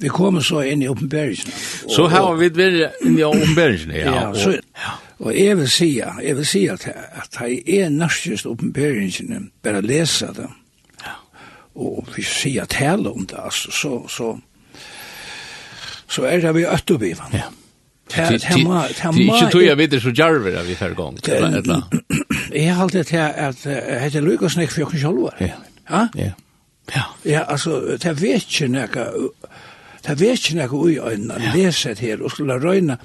Vi kommer så inn i oppenberingen. Så og, har vi vært inn i oppenberingen, ja. ja, så, ja. og jeg vil si, jeg vil si at, at jeg er nærmest oppenberingen, bare lese det. Ja. Og vi sier tale om det, altså, så, så, så er det vi øttebivan. Ja. Det er ikke tog jeg videre så djerver vi i her gang. Jeg har alltid til at hette Lukas Nek for jeg kan Ja, ja. Ja, altså, det vet ikke nekka Det er ikke noe ui øynene, ja. lese det her, og skulle røyne,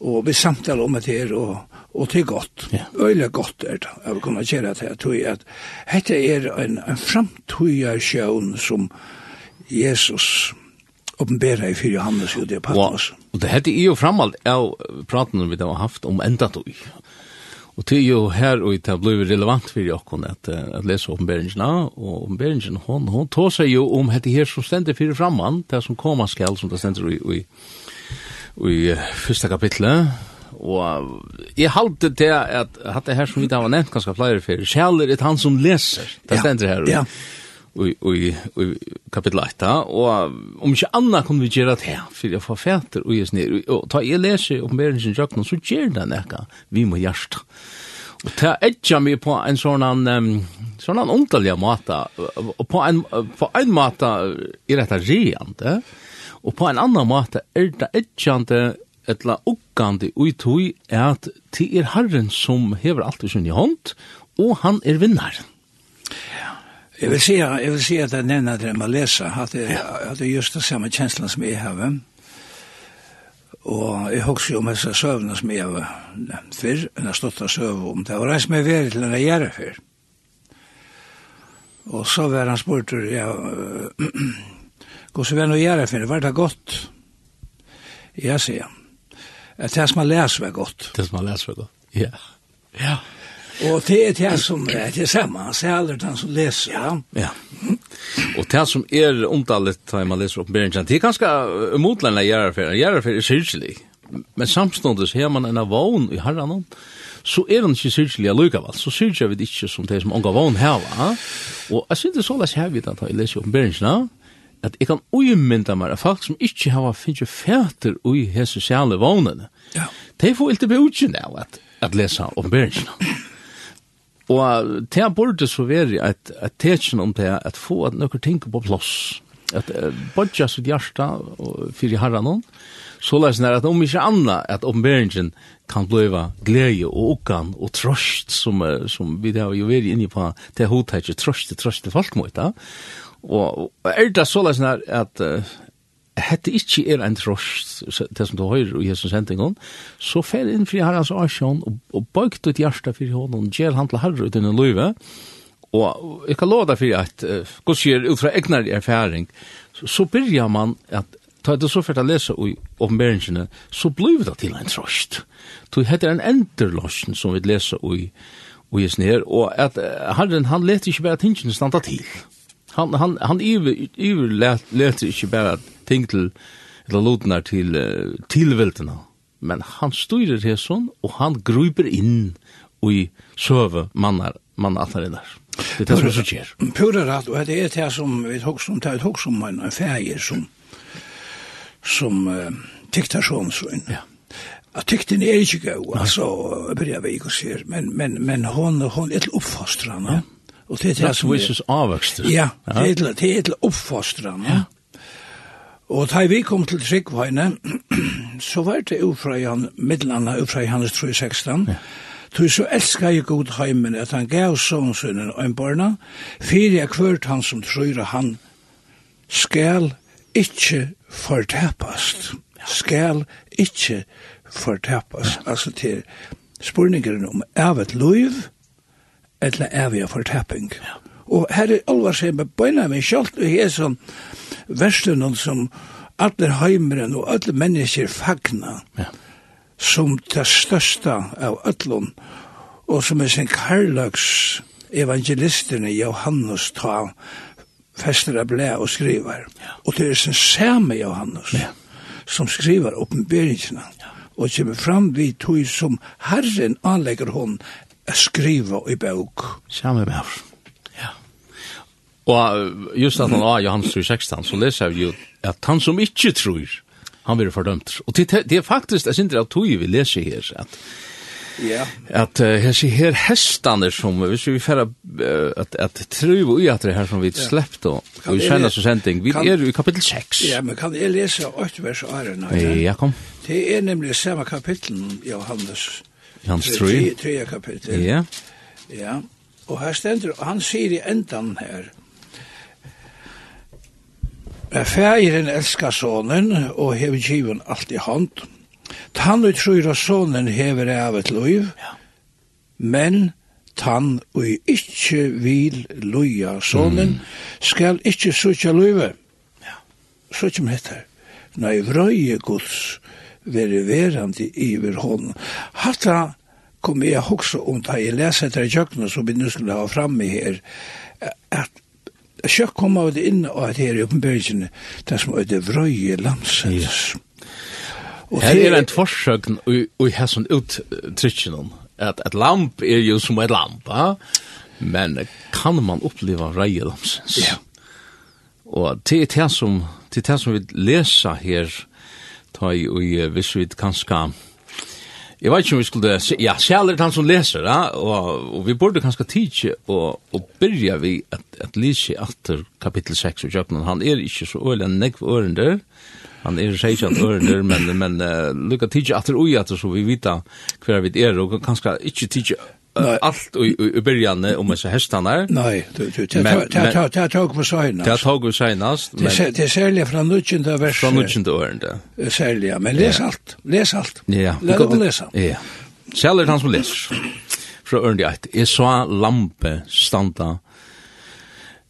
og vi samtaler om det her, og, og det er godt. Ja. Øyelig godt er det, jeg vil kunne gjøre til, her, tror jeg, at dette er en, en framtøya sjøen som Jesus åpenbæra i fyrir Johannes og det er Patmos. Og det hette i og framalt av praten vi har haft om enda tog. Og det er jo her og det blir relevant for jokken at, at lese oppenberingen og oppenberingen hon, hon tar seg jo om dette her som stender fyrir framman, det som kommer skal, som det stender i, i, i første kapitlet, og jeg halte til at, at det her som vi da var nevnt ganske flere fyrir, kjæler er han som leser, det stender her. Ja i kapitel 8, og om ikke anna kunne vi gjøre det her, for jeg får fæter og gjøres ned, og ta jeg leser oppenberingen Jøkken, så gjør det nekka, vi må gjørst. Og ta etja mig på en sånn um, sånn omtallig måte, og på en, på en måte er dette reende, og på en annan måte er det etjande etla uggande ui tui er at det er Herren som hever alt i sin hånd, og han er vinnaren. Ja. Jeg vil si, jeg vil si at jeg nevner det med å lese, at det, at det er just det samme kjenslen som jeg har. Og jeg husker jo med disse søvnene som jeg har nevnt før, enn jeg stått av søv om det. Og reis meg ved til enn jeg gjør det før. Og så var han spurt, ja, hvordan var det å gjøre det før? Var det godt? Ja, sier han. Det som har lest var godt. Det som har lest var godt, ja. Ja. Og det er det som er det samme, han ser aldri den som leser. Ja. ja. Og det som er omtallet, da man leser opp oppenberingen, det er ganske motlende gjerrefer. Gjerrefer er syrkelig. Men samståndes har man en av vogn i herren, så er han ikke syrkelig allukavall, Så syrkelig vi ikke som det som unga vogn her. va? Og jeg synes det er så lest her vidt at jeg leser opp oppenberingen, at jeg kan uimynda meg at folk som ikke har finnet fæter ui hese sjale vognene, Ja. De får ikke bøtjen av at, at lesa oppenberingen. Og det burde så være at at tetsen om det, at få at noen ting på plass. At uh, bodja sitt hjärsta fyrir herran hon, så lesen er at om ikke anna, at oppenberingen kan bliva glede og okkan og trost, som, som vi har jo vært inne på, det er trost trost, til folk mot det. Og er det så lesen er at, at hette ikkje er en trost, det som du høyrer i Jesus sendingen, så fer inn fri herrens asjon og, og bøygt ut hjertet fyrir hånden, gjør han til herre ut en løyve, og jeg kan lov deg for at, uh, god sier, ut fra egnar erfaring, så, så byrjar man at Ta det så for å lese i åpenberingene, så blir det til en trost. Så det er en enderlåsen som vi leser i, i Jesu her, og at uh, Herren, han leter ikke bare tingene standa til. Han, han, han iver, iver leter ikke bare at ting til, eller lotnar til uh, tilveltene. Men han styrer her sånn, og han gruper inn i søve mannar, mannar der. Det er det som sker. Pura rett, og det er det som vi tok som, det er tok som en ferie som, som uh, tiktar sånn sånn. Ja. At tikten er ikke gøy, altså, bryr vi ikke å men, men, men hon, hon er til oppfastrande. Ja. Og det er det som er... Ja, det er til, det er til oppfastrande. Ja. Og da vi kom til Tryggvøyne, så var det ufra i han, middelanna ufra i hans 316, ja. Tu så elska jeg god heimen at han gav sonsunnen og en barna, fyrir jeg kvart han som tror han, skal ikkje fortapast. Skal ikkje fortapast. Ja. Altså til spurningeren om er et loiv, eller er vi evig fortapping. Ja. Og her er alvar seg med bøyna min kjalt, og jeg er sånn, verslunum som alle heimeren og alle mennesker fagna ja. som det største av öllum og som er sin karlags evangelisterne Johannes ta fester av blæ og skriver ja. og det er sin samme Johannes ja. som skriver oppenberingsene ja. og kommer fram vi tog som Herren anlegger hon skriva i bøk. Samme bøk. Og just at han var Johannes 3,16, så leser vi jo at han som ikke tror, han blir fordømt. Og det, det er faktisk, jeg synes det er tog vi leser her, at Yeah. At uh, her her hestane som hvis vi uh, at at tru og at det her som vi sleppt og vi i så sending vi er i kapittel 6. Ja, men kan jeg lese 8 vers 8? Ja, kom. Det er nemlig samme kapittel Johannes. Johannes 3. 3 kapittel. Ja. Ja. Og her stender han sier i endan her Men fægeren elskar sonen og hever given alt i hand. Tann og trur og sonen hever av et loiv, ja. men tann og ikkje vil loia sonen mm. skal ikkje sutja loive. Ja. Sutja med dette. Nei, vrøye gods veri verandi iver hon. Hatta kom jeg hoksa om da jeg leser etter i kjøkkenet som vi nu skulle ha framme her, at Sjøk kom av det inn og at her i oppenbergene, det som er det vrøye landsens. Og her er en forsøk og og har sånn uttrykken at et lamp er jo som et lamp, ja? men kan man oppleva vrøye landsens? Ja. Og det er det som, det er det som vi leser her, tar i, og hvis vi kanskje Jeg vet ikke om vi skulle, ja, sjæler er han som leser, ja, og, og vi burde kanskje tidsi og, og byrja vi at, at lise etter kapittel 6 og kjøkken, han er ikke så øyelig enn nekv ørender, han er seisjan ørender, men, men uh, lukka tidsi etter ui etter så vi vita hver vi er, og kanskje ikke tidsi allt i början om så hästarna. Nej, det det det tog vi senast. Det tog vi senast. Det det särligen från nutchen där vers. Från nutchen där ända. ja. men läs allt. Läs allt. Ja, vi kan läsa. Ja. Säljer han som läs. Fra ända ett. Jeg så lampe standa.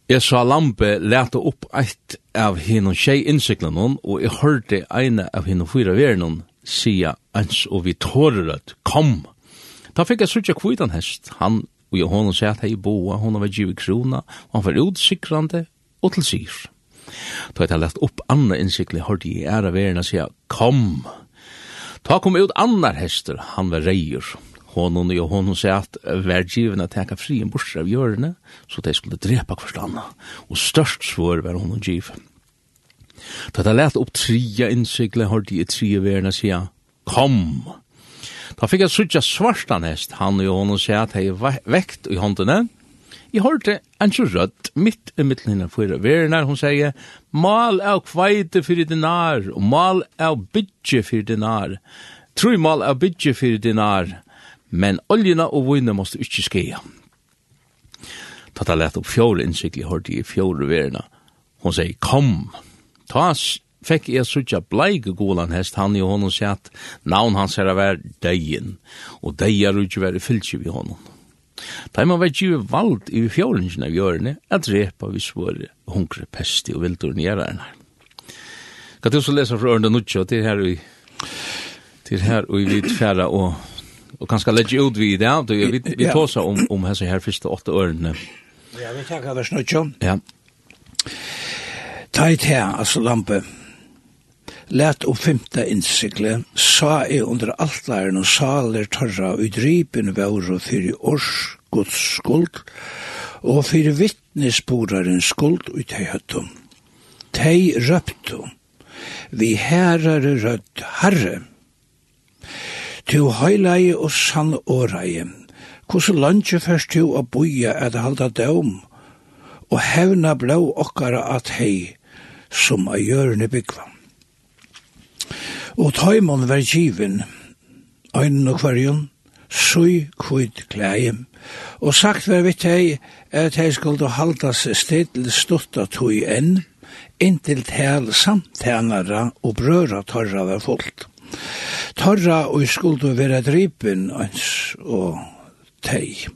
Jeg så lampe lete opp eit av hinnom tjei innsiklen og jeg hørte eina av hinnom fyra veren sia ens og vi tårer at kom, Da fikk jeg sutja kvitan hest. Han og jeg hånden sier at hei boa, hon var givet krona, og han var utsikrande og til sier. Da jeg lagt opp andre innsikli, hørte jeg æra verena sier, kom! Ta kom ut annar hester, han var reier. Honon og honon sier at vær givna teka fri en bursar av hjørne, så de skulle drepa hverslanda, og størst svår var honon giv. Da jeg lagt opp tria innsikli, hørte jeg tria verena sier, kom! Kom! Da fikk jeg suttja svartan hest, han og hon og sier at hei vekt i håndene. Jeg hørte en så rødt, mitt i midten henne fyrir verna, hun sier, mal av kveite fyrir dinar, og mal av bygge fyrir dinar, Tror mal av bygge fyrir dinar, men oljena og vunne måste ikke skia. Ta ta lett opp fjore innsikli, hørte i fjore verden. hun sier, kom, ta fekk jeg suttja bleike golan hest, han i honom sier at navn hans her var deien, og deier ikke var i fylse vi honom. Da man var givet vald i fjålingen av hjørne, at drepa vi svåre hungre pesti og vildur i gjerne. Kan du så lese fra Ørnda Nutsja til her i til her og vi færa og og kanskje legge ut vi i det, vi, vi, vi tåsa om, om hese her første åtte ørene. Ja, vi takkar vers Nutsja. Ja. Teit her, altså lampe. Læt og fymta innsikle, sa e under altlæren og saler torra og dripen vauro fyrir års gods skuld, og fyrir vittnesboraren skuld ut tei høttum. Tei røptu, vi herare rødt herre, tu høylai og sann årai, hvordan lunge først tu a boia at halda døm, og hevna blå okkara at hei, som a gjørne byggva. Og tøymon var given, øynene og kvarjon, sui kvitt klæje, og sagt var vitt hei, at hei skulle haldas stedel stutta tøy enn, inntil tel samtænara og brøra torra var fullt. Torra og skulle vera drypen ans og teg.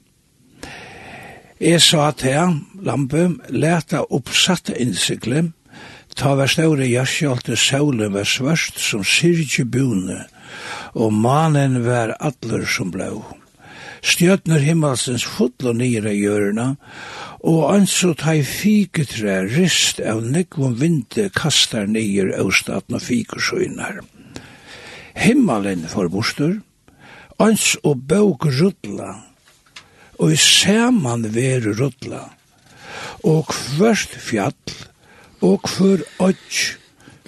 Jeg sa til lampe, leta oppsatte innsiklet, Ta var snøyre jarsjalte saulen var svørst som sirkje bune, og manen var atler som blå. Stjøtner himmelsens fotla nira i hjørna, og anså ta i fiketre rist av nekvom vinte kastar nir austatna fikersøynar. Himmelen for bostur, ans og bøk ruttla, og i saman veru ruttla, og kvørst fjall, og hver åts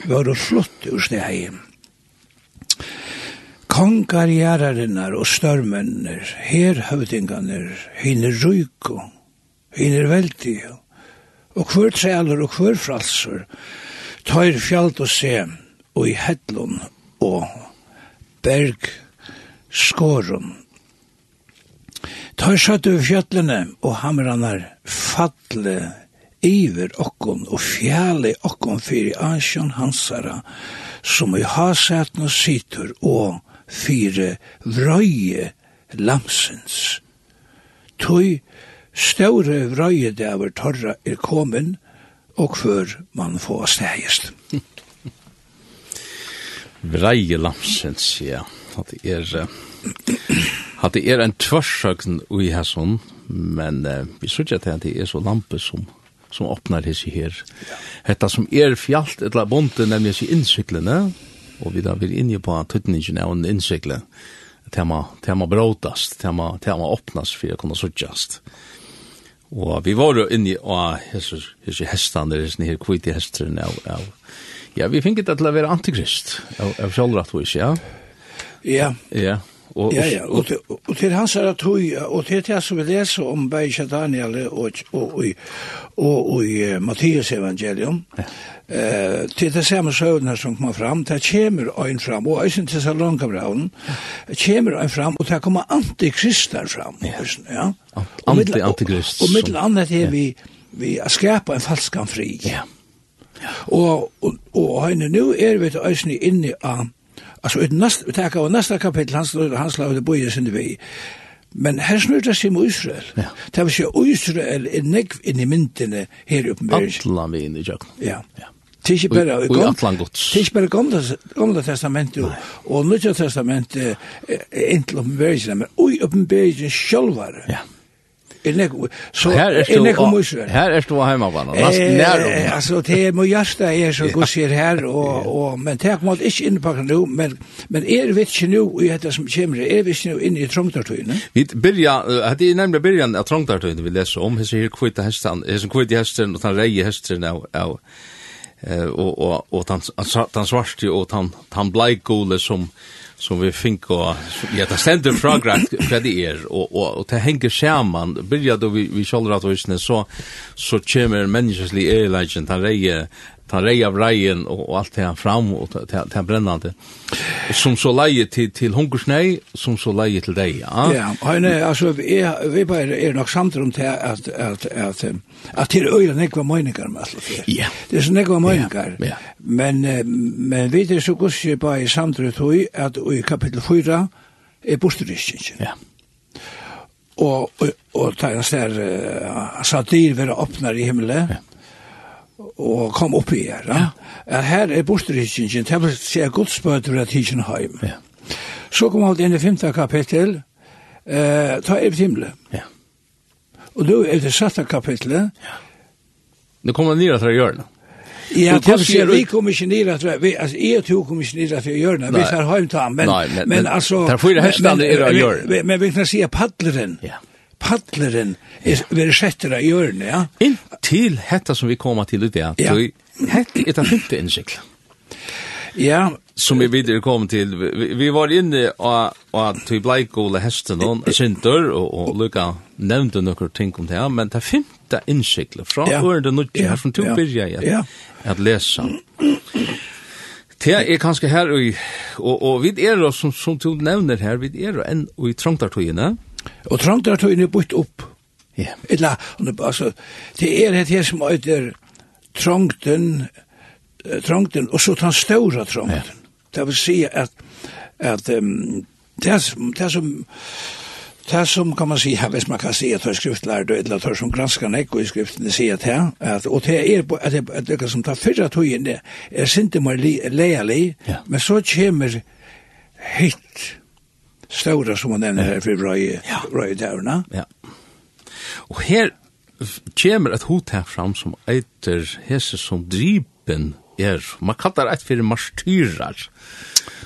var flott ur steg. Kongar gjerarinnar og størmenner, herhøvdinganer, hine ryko, hine veldig, og hver trealer og hver fralsur, tøyr fjallt og se, og i hedlun og berg skåren. Tøyr satt over fjallene og hamranar fatle iver okkon og fjæle okkon fyrir ansjon hansara, som i hasetna situr og fyrir vrøye lamsens. Tøy større vrøye dæver torra er komin, og før man får stægist. Vrøye lamsens, ja. At det er, at det er en tvørsøkn ui hæsson, men uh, vi sørger til at det er så lampe som som åpnar hese her. Hetta som er fjalt, etla bonte, nemlig hese innsiklene, og vi da vil inni på tøtningene av en innsikle, tema, tema bråtast, tema, tema åpnas for å kunne suttjast. Og vi var jo og av hese, hese hestene, hese her kvite hestene av, av Ja, vi fick det att vara antikrist. Av, av självrättvis, ja. Ja. Ja. Og, ja, ja, og, og, og til hans er at hui, og til det som vi leser om Beisha Daniel og, og, og, og, i Mattias evangelium, ja. eh, til det samme søvnene som kommer fram, det kommer øyn fram, og øysen til Salonkamraven, kommer øyn fram, og det kommer antikrister fram. Ja. ja. Anti-antikrist. Og mitt annet er vi, vi skapar en falskan fri. Ja. Og, og, og, og nu er vi til øysen inne av Altså, ut næst, vi tenker av næsta kapittel, hans, hans la det bøyde sin vei. Men her snur det seg med Israel. Ja. Det vil si, Israel er nekv inn i myndene her oppe med Israel. Vi inn i kjøkken. Ja. ja. Det er ikke bare, og, og, det er ikke bare gamle, gamle testamentet og, og nødja testamentet er inntil oppenberingen, men ui oppenberingen sjølvare. Ja er så her er nek om Israel. Her er du heima på noe, nesten nær Altså, det er mye hjerte er så går sier her, og, og, men det er kommet ikke på nu men, men er vi ikke nu i dette som kommer, er vi ikke nå inne i Trongtartøyene? Vi byrja, hadde jeg nemlig byrjan av Trongtartøyene vi leser om, hese her kvitt hestan, hese kvitt hestan, og han reie hestan av, av og og og han han svarte og han han bleikule som som vi fink og ja, det stender fra greit hva det er, og, og, og det henger sammen, byrja då vi, vi kjolder at isne, så, så kommer menneskeslig eileggen, han reier ta rei av reien og, og alt det han fram og ta, ta, ta brennande. Som så leie til, til hungersnei, som så leie til deg, ja? Ja, og nei, altså, vi, er, vi bare er nok samt om til at, at, at, at at til øyla nekva møyningar med alt det. Ja. Det er så nekva møyningar. Ja. Men, men vi er så gus bare i samtidig tog at i kapittel 4 er bosturiskingen. Ja. Og, og, og, og, og, og, og, og, og, og, og, og, og kom opp i her. Ja. Ja. Her er bostrikkingen, det vil si at godsbøter er tidsen heim. Ja. Så kom han inn i femte kapittel, eh, ta er timle. Ja. Og då er det satte kapittelet. Ja. Det kommer nere til å gjøre det. Ja, det ser vi kommer inte ner att vi alltså är två kommer ikke nere til å gjøre när vi tar hem ta men men men altså... Det er for får ju er å gjøre göra. Men vi kan si at paddleren. Ja paddleren er, det setter av hjørnet, ja. Inntil hetta som vi kommer til det, dag, ja. hetta er det femte innsikla. Ja. Som vi videre kom til, vi, vi var inne og, og til bleikole hesten og Sintur, og, og lukka nevnte noen ting om det, men det femte innsikla fra ja. året og nødvendig her, som tog byrja i at, ja. at lesa. Det er kanskje her, og, og, og vi er, som, som du nevner her, vi er enn i trangtartøyene, Og trangt er tøyne bytt opp. Ja. Yeah. Etla, altså, det er et her som er trangten, trangten, og så tar større trangten. Yeah. Det vil si at, at um, det, som, det som, det som kan man si, hvis man kan si at det er skriftlærd, eller det som granskar nek og i skriftene sier at her, at, og det er på, at det, det som tar fyrra tøyene, er sinte mer leilig, ja. men så kommer hitt, stora som man nämner här för røye, ja. røye. Ja. Og her kommer ett hot här fram som eiter hese som dripen er. Man kallar eit fyrir marstyrar.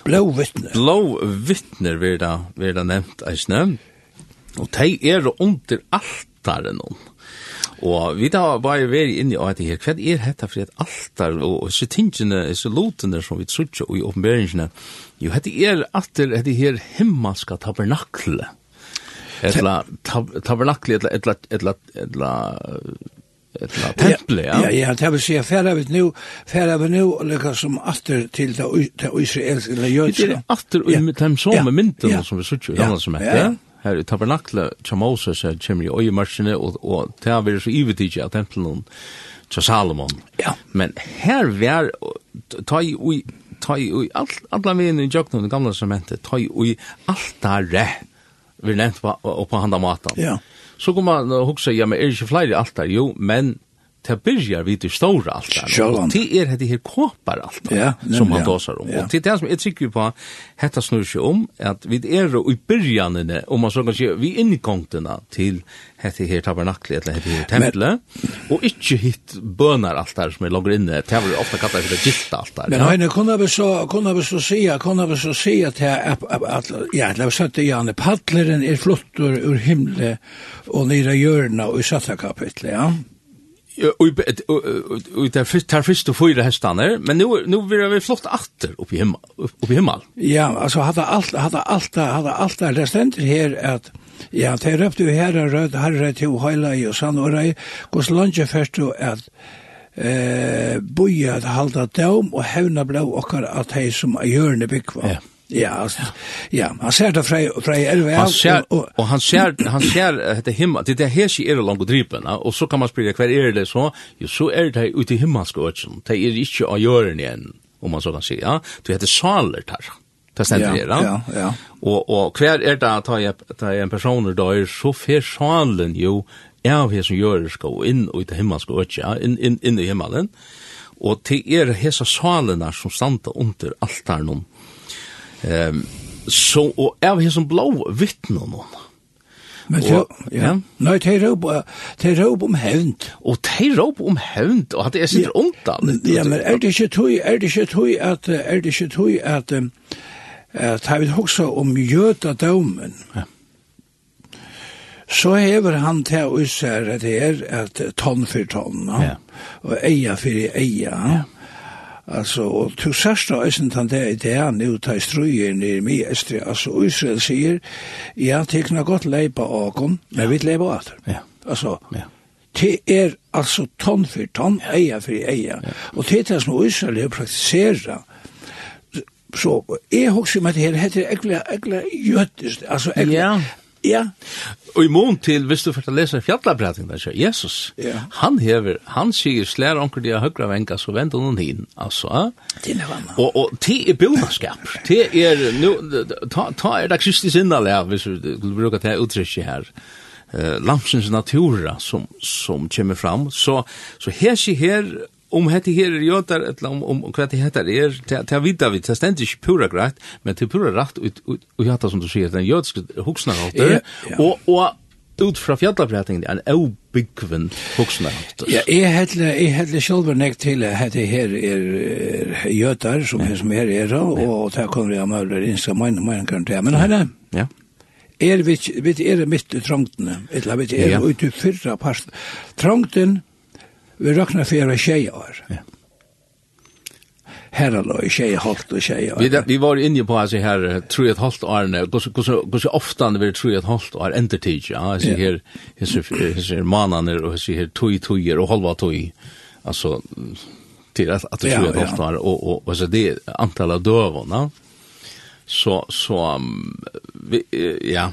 Blå vittner. Blå vittner vil da, vil da nevnt eisne. Og de er under altaren om. Og vi da var jo veri inni av dette her. Hva er dette for et altar og, og så tingene, så lotene som vi trutja og i åpenberingsene, Jo, hette er atter, hette her himmelska tabernakle. Etla tab tabernakle, etla, etla, etla, etla, etla temple, ja. Ja, ja, det vil si, færa vi nu, færa vi nu, lika som atter til det israelske, eller jødska. Det er atter, og dem som mynden, som vi suttir, ja, som heter, ja her i tabernakle til Moses her kommer i øyemarsene, og, og det har vært så ivetig av tempelen til Salomon. Ja. Men her var, ta i, ta i ui, alt, alla vegin i jøknum, i gamla sementet, ta i ui altare, vi nevnt på, på handa matan. Ja. Så kom man og hugsa, ja, men er ikke flere altar? Jo, men det byrjar vid det stora allt där. Det är det här kopar allt ja, som han dåsar om. Ja. Och det är det som jag tycker på hetta snur sig om att vi är i början om man så kan säga vi inkomterna till hetta här tabernaklet eller hetta här templet och inte hit bönar allt där som är långt inne. Det har ofta kallat för det gifta allt där. Men henne kunna vi så kunna vi så se kunna vi så se att att ja det var så att Janne Patleren är flottor ur himle och nere jörna och i satta kapitlet ja og det tar først og fyra hestene, men nu, nu blir vi flott atter oppi himmel. i himmel. Ja, altså, hadde alt, hadde alt, hadde alt, det stender her at Ja, det røpte jo herre rød, herre til høyla i og sann og rei, hos lunge først jo at eh, boja at halda døm og hevna blå okkar at hei som er hjørne byggva. Ja. Ja, ja, han ser det fra fra elve. Han ser og, og han ser han ser dette himmel, det er her sig er langt dripen, og så kan man spørre, kvar er det så, jo så er det ute i himmelske øtsen. Det er ikkje av jorden igjen, om man så kan si, ja. Det heter saler der. Det stendur her, ja. Ja, ja. Og og kvar er det at jeg en person der så fer salen jo av her som gjør det skal inn og ut i himmelska øtsen, inn inn inn i himmelen. Og til er hesa salene som standa under altaren Ehm så og er vi som blå vittne nå. Men så, ja. Nei, de råp, de råp om hevnt. Og de råp om hevnt, og at det er sitt åndan. Ja, men er det ikke tøy, er det ikke tøy at, er det ikke tøy at, at jeg vil huske om jødadomen. Ja. Så hever han til å især at det er at tonn for tonn, ja. og eia for eia, ja Altså, og til sørste øysen tan det i det her, nu tar struer nir mi estri, altså Israel sier, ja, tekna godt leipa åkon, men vi leipa åter. Ja. Altså, ja. Det er altså tonn for tonn, eia for eia. Ja. Og det er det som Israel har praktisera, så jeg husker meg det her, heter ekla, ekla jødisk, altså ekla, ja. Ja. Og i mån til, hvis du først lese fjallabræting, der sier Jesus, ja. han hever, han sier slær onker de har høyre venga, så vent hun hin, altså. Det er vann. Og, og det er bilnaskap. Det er, nu, ta, ta er det kristis innanlega, hvis du brukar det uttrykket her, uh, Lamsens natura som, som kommer fram, så, så her sier her, om hette her er jøtar, eller om, om, om hva det heter er, det er vidda vi, det stender ikke pura greit, men det er pura rett ut, ut, ut, ut, som du sier, den jødske ja, ja. og, og ut fra fjallabretningen, en eubygven hoksna. Ja, jeg heller, jeg heller sjølver nek til at det her er, er jøtar, som her som her er, og, og det kommer jeg med over innska mine, mine kan men herre, ja. er vi, vi er mitt i trongtene, eller vi er ute i fyrra part, trongtene, Vi råknar fyra tjejer. Ja. Herre lå, tjejer halvt og tjejer. Vi, vi var inne på altså her, tror jeg et halvt år hvor så ofte vi tror jeg et halvt år ender tid, ja, altså her, her manene, og her tog, tog, og halva tog, altså, til at, at det et ja, år, og, og, och så det antalet døvene, så så um, vi, ja.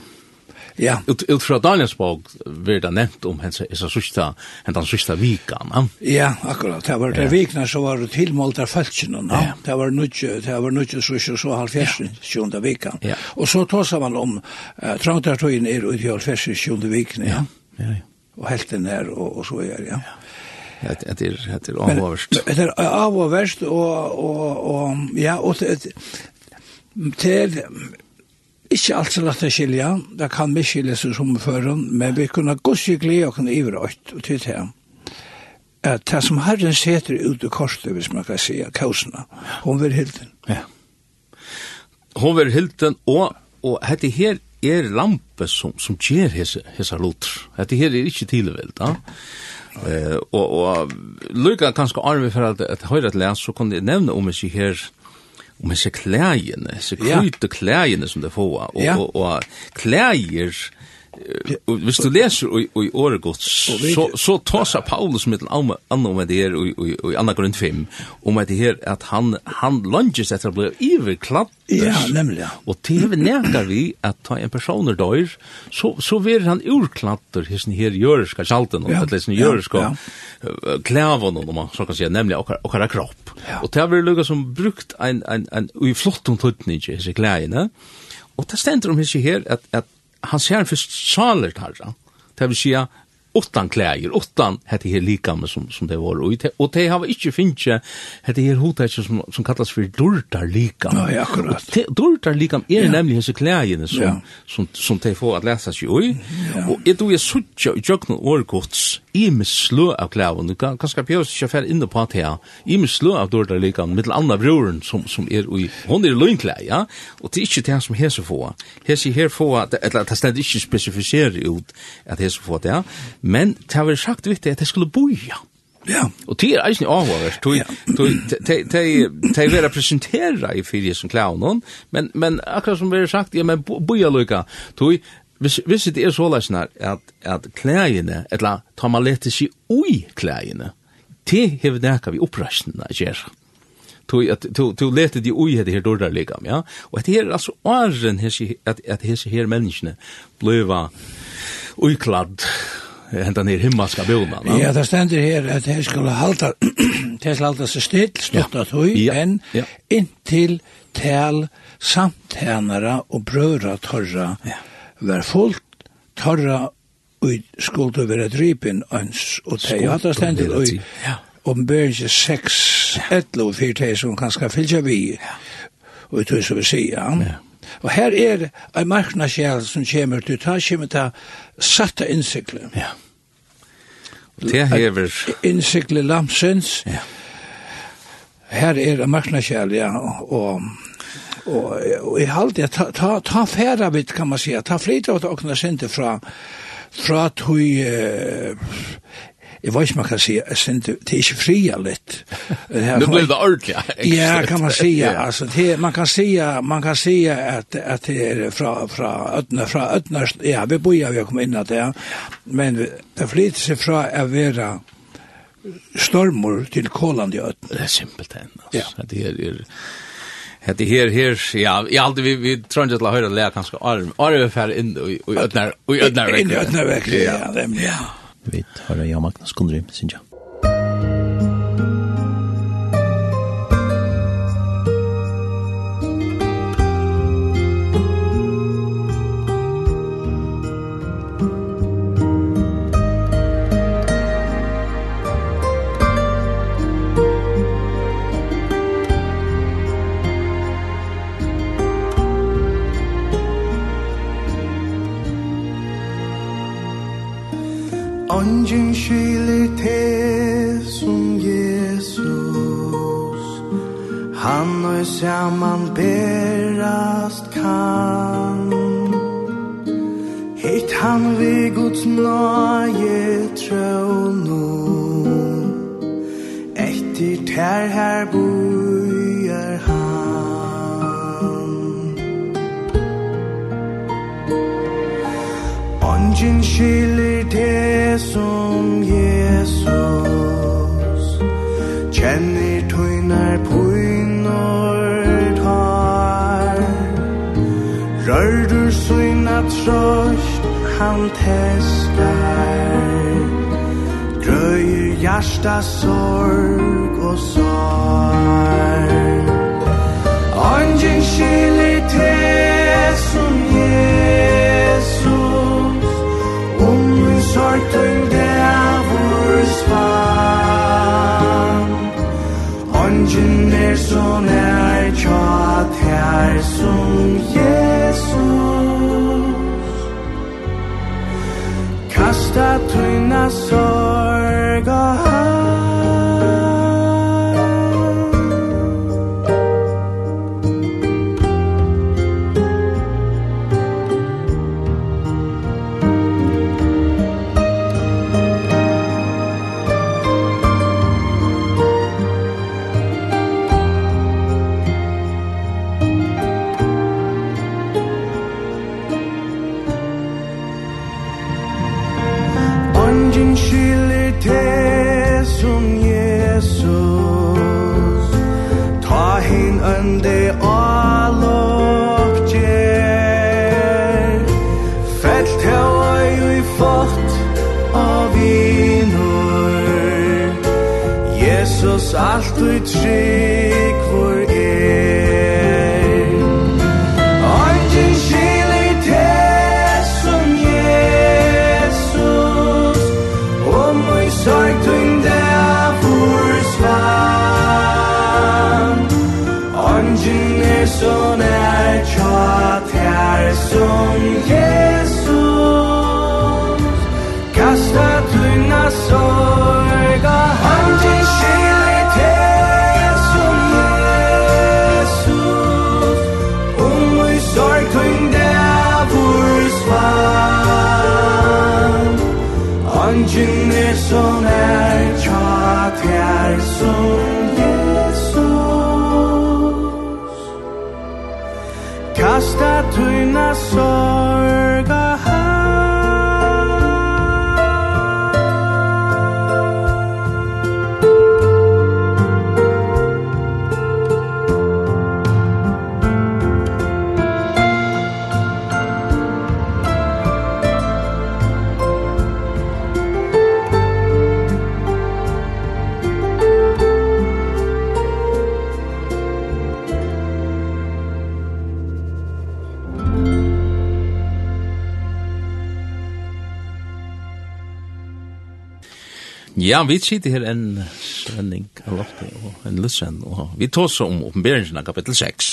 Ja. Ut, ut fra Daniels bok vil det nevnt om hennes isa sista, hennes sista vikan. Ja, ja akkurat. Det var der vikna så var det tilmålt av fæltsina. Ja. ja. Det var nudje, det var nudje så ikke så halvfjersen sjunde vikan. Ja. Og så tåsa man om uh, trantartøyen er ut i halvfjersen sjunde vikan. Ja. Ja, ja. Og helten er og, og så er, ja. ja. Det er det er avhåverst. Det er avhåverst og og og ja, og det er Ikke alt så lett å skilja, det kan vi skilja seg som føren, men vi kunne gosse glede og kunne ivrøyt og til det. At det som Herren seter ut i korset, hvis man kan si, kausene, hun vil hilden. Ja. Hun vil hilden, og, og hette her er lampe som, som gjør hese, hese loter. Hette her er ikke tilveld, da. Eh, og, og lykka kanskje arve for at, at høyre et les, så kunne jeg nevne om ikke her, om disse klæjene, disse kryte klæjene som det får, og, ja. og, og, og Og hvis du leser i året godt, så, så tåser Paulus mitt annet med det her i Anna Grund 5, om det her at han, han lunges etter å bli iverklatt. Ja, nemlig. Og til vi nekar vi at ta en personer døyr, så, så vil han urklatter hos den her jøreska sjalten, og hos den jøreska klævån, om man så kan si, nemlig okkar, okkar kropp. Og til vi lukka som brukt en, en, en, en, en, en, en, så en, en, en, det en, en, en, en, att en, han ser først saler tarra. Det vil si utan kläger, utan hette här lika som, som det var. Och, och det har inte finns hette här hotet som, som kallas för dortar lika. Ja, akkurat. Dortar lika är ja. nämligen hese kläderna som, ja. som, som det får att läsa sig i. Ja. Och ett är jag suttja i jökna årgods i med slå av kläderna. Du kan kanske pjøs ikke färre inne på att här. I med slå av dortar lika med andra broren som, som är i. Hon är lönkläder, ja. Och det är inte det som hese få. Hese här få, eller det ständer inte specificerat ut att hese få det, ja men det var sagt vitt at det skulle boja. Ja. Og det er eisen avhåret, det er vært presentera i fyrir som klaunon, men, men akkurat som vi har sagt, ja, men boja lukka, det Hvis, hvis det er så løsner at, at klægene, eller tar man lette seg ui klægene, det hever nekka vi opprøstene gjøre tog at to to lete di oi det her dårlig ligam ja. Og at her altså åren hesi at at hesi her menneskene bløva uiklad henta ner himmelska bjona. Ja, det stendur her at det skulle halta det skal halta seg still, stutta tøy, ja. men ja. inntil tel samtænara og brøra torra ja. var fullt torra og skuldu vera drypin ans og tei. Ja, det stendur og Omberge 6, 11 og 4 som kanskje fylgja vi, og tog så vi sier, ja. Og her er ei marknadsjæl som kommer til, ta kommer til satta innsikle. Ja. Og det hever... Innsikle lamsens. Ja. Her er ei marknadsjæl, ja, og... Og, og i halde, ta, ta, ta færa vidt, kan man säga, ta flytta åt åkna sinte fra, fra tog, eh, jeg vet ikke man kan si, jeg synes det er ikke fria litt. Nå blir det ordentlig. Ja, kan man si, altså, det, man kan si, man kan si at, at det er fra, fra ødne, fra ødne, ja, vi bor jo, vi har kommet inn at det, men det flyter seg fra å være stormor til koland i Ødner. Det er simpelt enn, altså. Ja. Det er, er Hette her her ja, i allt vi vi tror inte att höra lä kanske arm. Arm är färd in i ödnar i ödnar. In i ödnar verkligen. Ja, ja. Vi tar ja Magnus Kundrim, synes jeg. her bujar han Ongen skilir det som Jesus. Kjenner tøynar pøynar tar Rørdur søyna trøst han test hjärsta sorg og sorg. Angin skili te som Jesus Om vi sorg Angin er som nær tja tær som Jesus. Kasta tøyna sorg Ja, vi sitter her en sending av Lotte og en lysen, og vi tar så om oppenberingen av kapittel 6.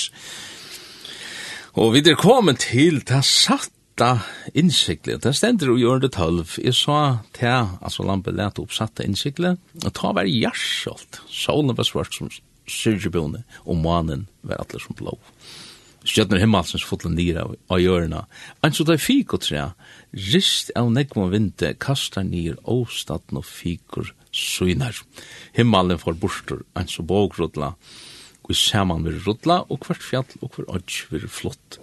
Og vi er kommet til det satta innsiklet, det stender jo gjør det tølv. Jeg sa til, altså lampe lette opp satta innsiklet, og ta var jarsalt, solen var svart som syrgebjone, og manen var atler som blå. Stjøtner himmelsens fotlen nira av hjørna, enn så det fikk trea, Rist av negvom vinte kastar nir åstatn og fikur søgnar. Himmalen får borster, en så bogrudla, og i saman vil rudla, og hvert fjall og hver odj vil flott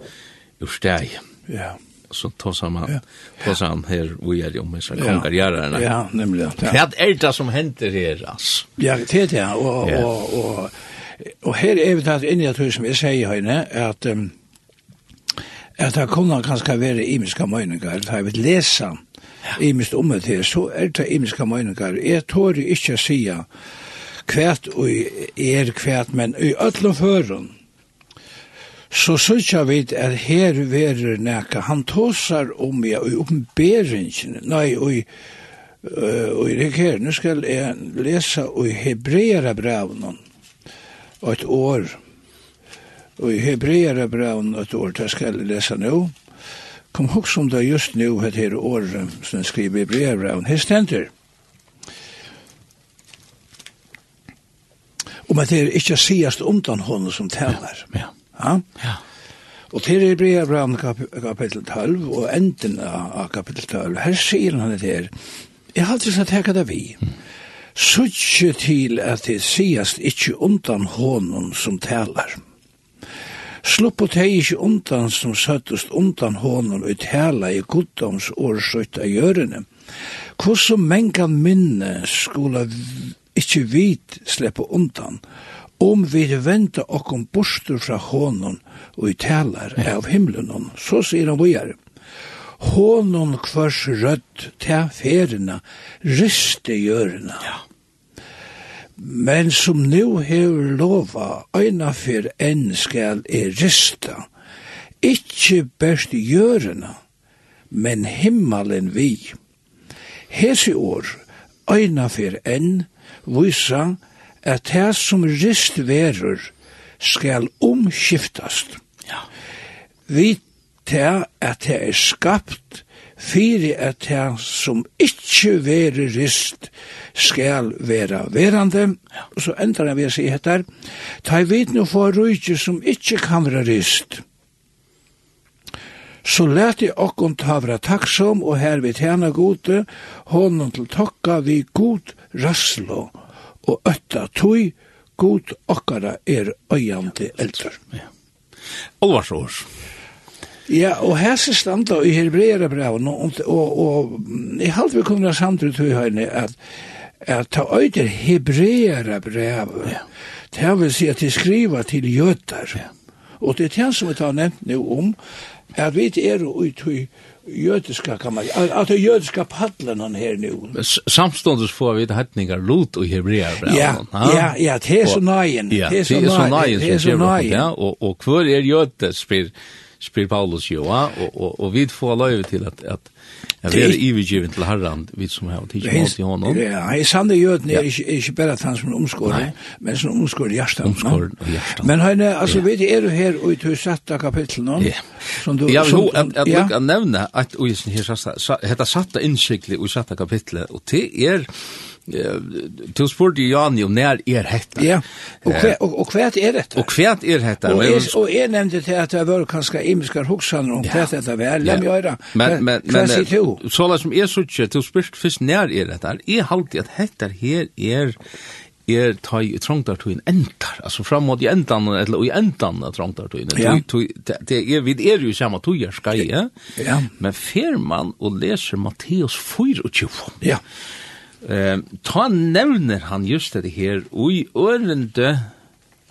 ur steg. Ja. Så ta saman, ja. ta saman her, vi er jo med seg kongar gjerrarna. Ja, nemlig. Ja. Hva er det som hender her, ass? Ja, det er det, og, og, og, og, her er vi tatt inn i at hun som jeg sier høyne, at um, at det kunne kanskje være imiske møyninger, for jeg vil lese imiske om det, så er det imiske møyninger. Jeg tør ikke å si kvært og er kvært, men i ødlom føren, så synes jeg vidt at her verer nekka, han tåsar om ja, i oppenberingen, nei, og i Uh, og i det her, nu skal jeg lese i Hebreera brevnen, og et år, Og i Hebreara braun et år, det skal jeg lese nå. Kom hok som det just nå, et her år, som jeg skriver i Hebreara braun, her stender. Om at det er ikke siast undan hånden som taler. Ja, ja. ja. Og til Hebrea brann kap kapittel 12, og enden av kapittel 12, her sier han det her, jeg har alltid sagt hekka det vi, suttje til at det siast ikkje undan hånden som talar. Sluppet hei ikkje undan som søttest undan hånden og tala i goddoms årsøyt av gjørene. Hvordan mengan minne skulle ikkje vit sleppe undan, om vi venta okkom bostur fra hånden og i talar av himmelen. Så sier han vågjere. Hånden kvars rødt til ferina, riste gjørena. Ja men som nu hever lova, øyna fyr enn skal er rista, ikkje best gjørena, men himmelen vi. Hesi år, øyna fyr enn, vysa at det som rist verur skal omskiftast. Ja. Vi til at det er skapt fyri at det som ikkje veri rist skal vera verande, og så endar han vi å si etter, ta i vid nu for rujtje som ikkje kan vera rist, så let jeg okkon tavra takksom, og her vi tjena gode, hånden til tokka vi god rasslo, og øtta tui, god okkara er øyande eldre. Ja. Olvarsårs. Ja, og her ser standa i Hebreera braun, og, og, og jeg halte vi kommer samtidig til høyne at at ta øyder Hebreera brev, ja. det vil si at de skriver til jøtar. Ja. Og det er det som vi tar nevnt nå om, at vi er ut i jødiska kan man at det jødiska paddeln han här nu samstundes får vi hettningar lot och hebreer ja ja ja det er så nejen det er så nøyen, det är så nøyen. ja och och hver är jötes spyr spyr Paulus Joa, og, og, og vi får løyve til at, at jeg vil ivergiven til herran, vi som har tidsi mål til honom. Ja, i sande jøden er ikke, ikke bare at han som omskårer, men som omskårer hjertan. Omskårer hjertet. Men han, altså, ja. vet du, er du her og i tøysetta kapitlet nå? Ja. Som du, ja, som, at, at, ja. at nevne at, og i sin her, hetta satta innsikli og satta kapitlet, og det er, Du spurte Jani om nær er hetta. Ja, og, hva, og, og hva er dette? Og hva er hetta? Og jeg, og jeg nevnte til at det var kanskje imiskar hoksaner om hva dette var. La meg gjøre. Men, men, men, så la som jeg sutje, du spurte først nær er dette. Jeg halte at hetta her er er ta i trongtartuin endar, altså fram mot i endan, eller i endan av trongtartuin. Ja. Det er, vi er jo samme tujar skai, ja? Ja. Men fer man og leser Matteus 24, ja. Eh, ta nevner han just det her oi ørende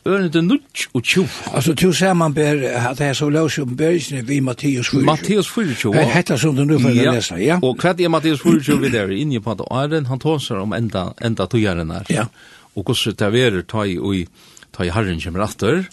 ørende nutch og tjo. Altså tju ser man ber at det er så løs om bøysene vi Mattias Furtjo. Mattias Furtjo. Det heter som du nu får ja. lesa, ja. Og hva er Mattias Furtjo vi der inne på at Arden han tåser om enda enda tøyaren her. Ja. Og hvordan det er ta i oi ta i herren kommer atter.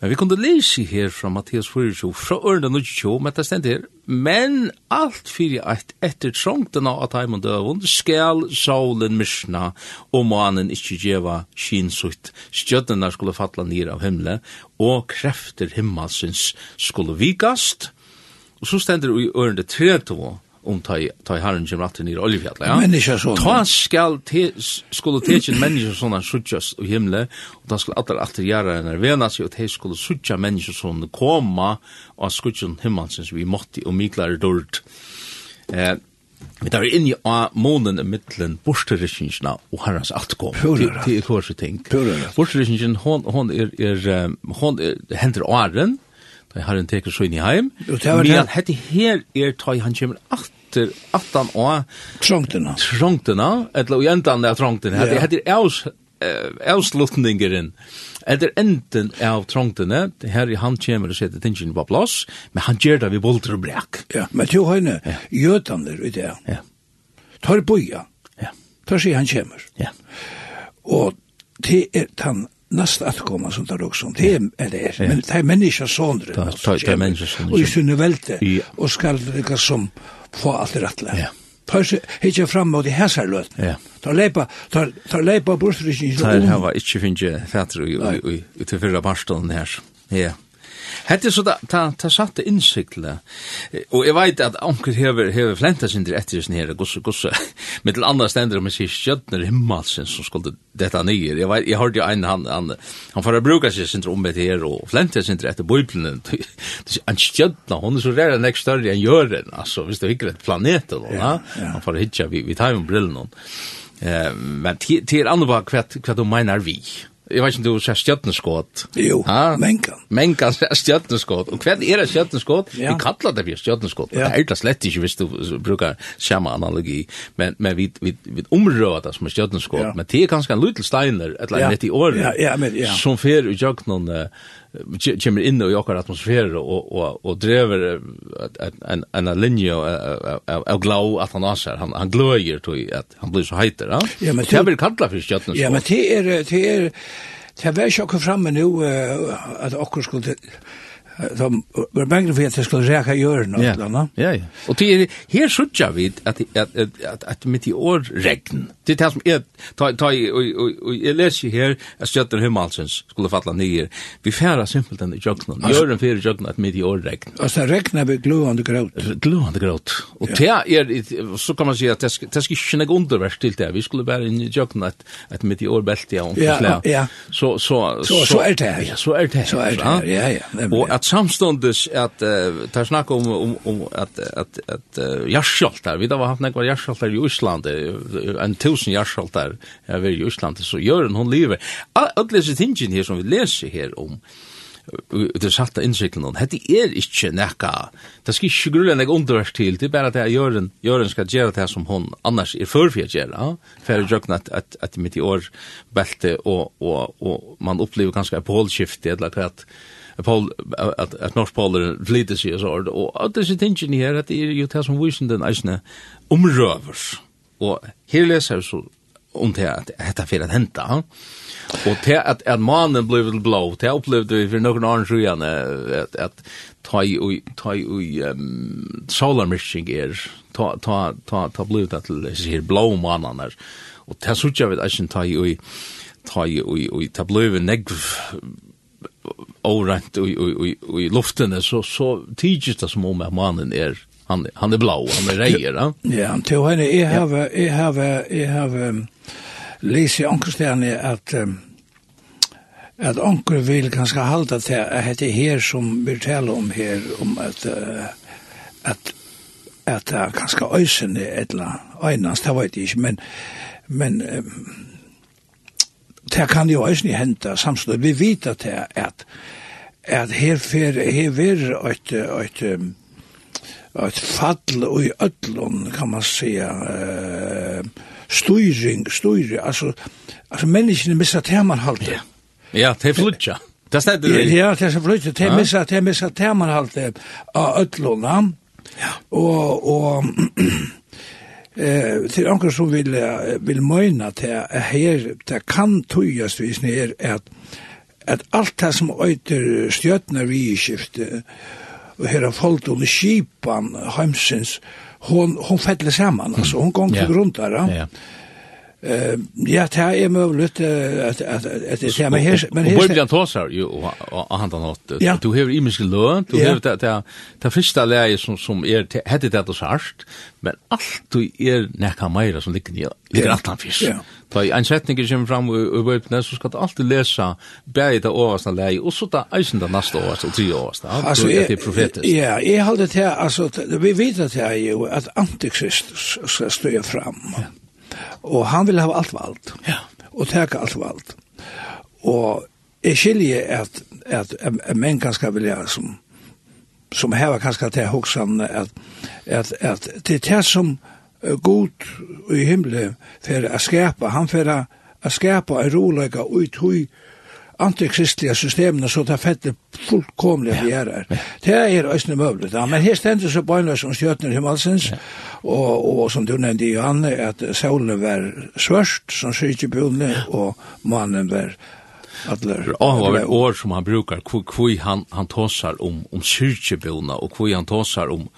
Men vi kunde lese her fra Mattias 4, fra ørne 22, men det stendte her, men alt fyrir eit etter trångtena av taimund døvun, skal saulen myrsna, og manen ikkje djeva kinsutt, stjødnena skulle falla nir av himle, og krefter himmelsins skulle vikast, og så stender i ørne 3, om ta ta herren kjem rett ned i oljefjallet. Ja? Mennesker sånne. Ta skal te, skulle teke mennesker sånne suttjas og himle, og da skulle alle alltid gjøre en vena seg, og te skulle suttja mennesker sånne koma og skuttjen himmelsens vi måtte og miklare dård. Eh, Vi tar inn i månen i middelen bortstyrkingene og herrens altkom. Purere. Til hver ting. Purere. Bortstyrkingen, hon, hon er, er, hon er, hender åren, Da har han teker så inn i heim. Jo, det var Men hette her er tøy han kommer atter, attan og... Trongtena. Trongtena, eller i endan er trongtena. Ja. hette er aus, avslutningeren. Etter enden av trongtene, her i han kommer og setter tingene på plass, men han gjør det vi bolter og brek. Ja, men til høyne, gjøtander i det. Ja. Tar boja. Ja. Tar sier han kommer. Ja. Og det er den nästan att komma sånt där också. Det är det. Men det är människa sönder. Det är människa sönder. Och i sunne välte. Och skall det som få allt rätt. Ja. tar Pøse hitja fram mot i hæsar løt. Ja. Ta leipa, tar ta leipa bursrikkin. Ta hava ikkje finnje fætru i i til fyrra barstolen her. Ja. Hette så da, ta, ta satte innsikle, og jeg veit at onker hever, hever flenta sindri etter sin her, gosse, gosse, med til andre stender, men sier skjøtner himmelsen som skulle dette nyer. Jeg veit, jeg hørte jo en, han, han, han får bruka seg sin om et her, og flenta sindri etter bøyblene, han skjøtner, hun er så rær enn ekki større enn jøren, altså, hvis du hikker et planet, ja, ja. han får hitja vi, vi tar jo brillen, men til andre hva, hva, hva, hva, hva, hva, Jeg vet ikke om du ser stjøttneskått. Jo, ha? mengan. Mengan ser stjøttneskått. Og hva er det stjøttneskått? Ja. Vi kallar det for stjøttneskått. Ja. Det er det slett ikke hvis du brukar samme analogi. Men, men vi, vi, vi omrøver det som er stjøttneskått. Ja. Men det er kanskje en liten steiner, et eller annet ja. i året, ja, ja, men, ja. som fer ut jøkken noen... Uh, kommer inn i okkar atmosfære og, og, og drever en, en en linje av av, av glau at han asar. Han, han gløyer til at han blir så heiter. Ja, ja men det vil kalla for skjøttens. Ja, men det er, det er, det er, vært ikke det er, det at det skulle de var bange för att det skulle räka görna yeah. eller Ja, ja. Och det här sjutja vid att att att att med i år regn. Det tas som ta ta och och jag läser här att skötter himmalsens skulle falla ner. Vi färra simpelt den i. Gör den för jöknen att med i år regn. Och så regnar vi glöande gråt. Glöande gråt. Och det är så kan man säga att det det ska inte gå underverk till det. Vi skulle bara in i jöknen att att med i år bälte jag om Ja, ja. Så så så så är det. Ja, så är det. Så är det. Ja, ja. Och at samstundes at uh, tar snakk om, om, om at, at, at uh, jarskjoltar, vi da var hatt nekvar jarskjoltar i Ísland, en tusen jarskjoltar er i Ísland, så Jørgen hon lever. Alle disse tingene her som vi leser her om, det er satt av innsikten hon, hette er ikke nekka, det skal ikke grulle nek underverk til, det er bare at Jørgen, Jørgen skal gjøre det som hon annars er førfri å gjøre, for jeg drøkna at, at, at mitt i år belte, og, og, og man opplever ganske et pålskift, eller hva at Paul at at North Norspol flyter sig så og at det är ingen her at det er jo det som vision den isne omrövers. Och här läser så om det at detta fel at henta. Og det at at mannen blev blå, det upplevde vi for någon annan sjuan at att ta i ta i ehm solarmishing er ta ta ta ta blue det till här blå mannen där. Och det såg jag vet att ta i ta i ta blue negv orent i, i, i, i luften så, så tidigt det som om att mannen är han, han är blå, han är rejer. Ja, ja till henne, jag har, jag har, jag har läst i Ankerstjärn att um, att onkel vil ganska halda til at det her som vi taler om her, om att uh, att att det er ganske øysene et eller annet, det vet jeg ikke, men, men um, det kan jo også i hente samstånd. Vi vet at det er at, at her fer, her ver et, et, et fall og i ötlun, kan man säga, uh, styring, styring, altså, altså menneskene missa temanhaltet. Ja, ja det er flutja. Det stedet det. Ja, det er flutja, det er missa, det er missa temanhaltet av ötlunna, ja. og, og, eh, til anker som vil, vil møyna til at her, det kan tøyast visne er at, at alt det som øyter stjøtna vi i og her har folk under skipan heimsins, hon, hon fell saman, altså, hon gong til grunn der, ja. Yeah ja, det er mulig at, at, at, det er, men her... Men her og Bøybjørn Tåsar, jo, og han har nått, du hever imiske løn, du har det, det, det første leie som, som er, hette det det sørst, men alt du er nekka meira som ligger nye, ligger alt han fisk. Ja. I en setning kommer fram i Bøybjørn, så skal du alltid lesa bæg det overste leie, og så da eisen det neste år så tre år overste, altså, det er profetisk. Ja, jeg halde det her, altså, vi vet det her jo, at antikrist skal stå fram, ja. Og han vil ha alt vald. Ja. Og teka alt vald. Og jeg skiljer at, at, at, at menn kanskje vil ha som som heva kanskje til hoksan at, at, at det er det som god i himmelen for å skapa, han for å skapa en rolega ut hui antikristliga systemen så det fette fullkomliga vi är här. Det är ösne möjligt. Ja, men här ständer så bönlös som stjötner himmelsens ja. och, och som du nämnde Johanne att solen var svörst som skyrtje bjudne och mannen var Adler. Ja, det var år som han brukar kvui han han tåsar om om syrkjebona, og kvui han tåsar om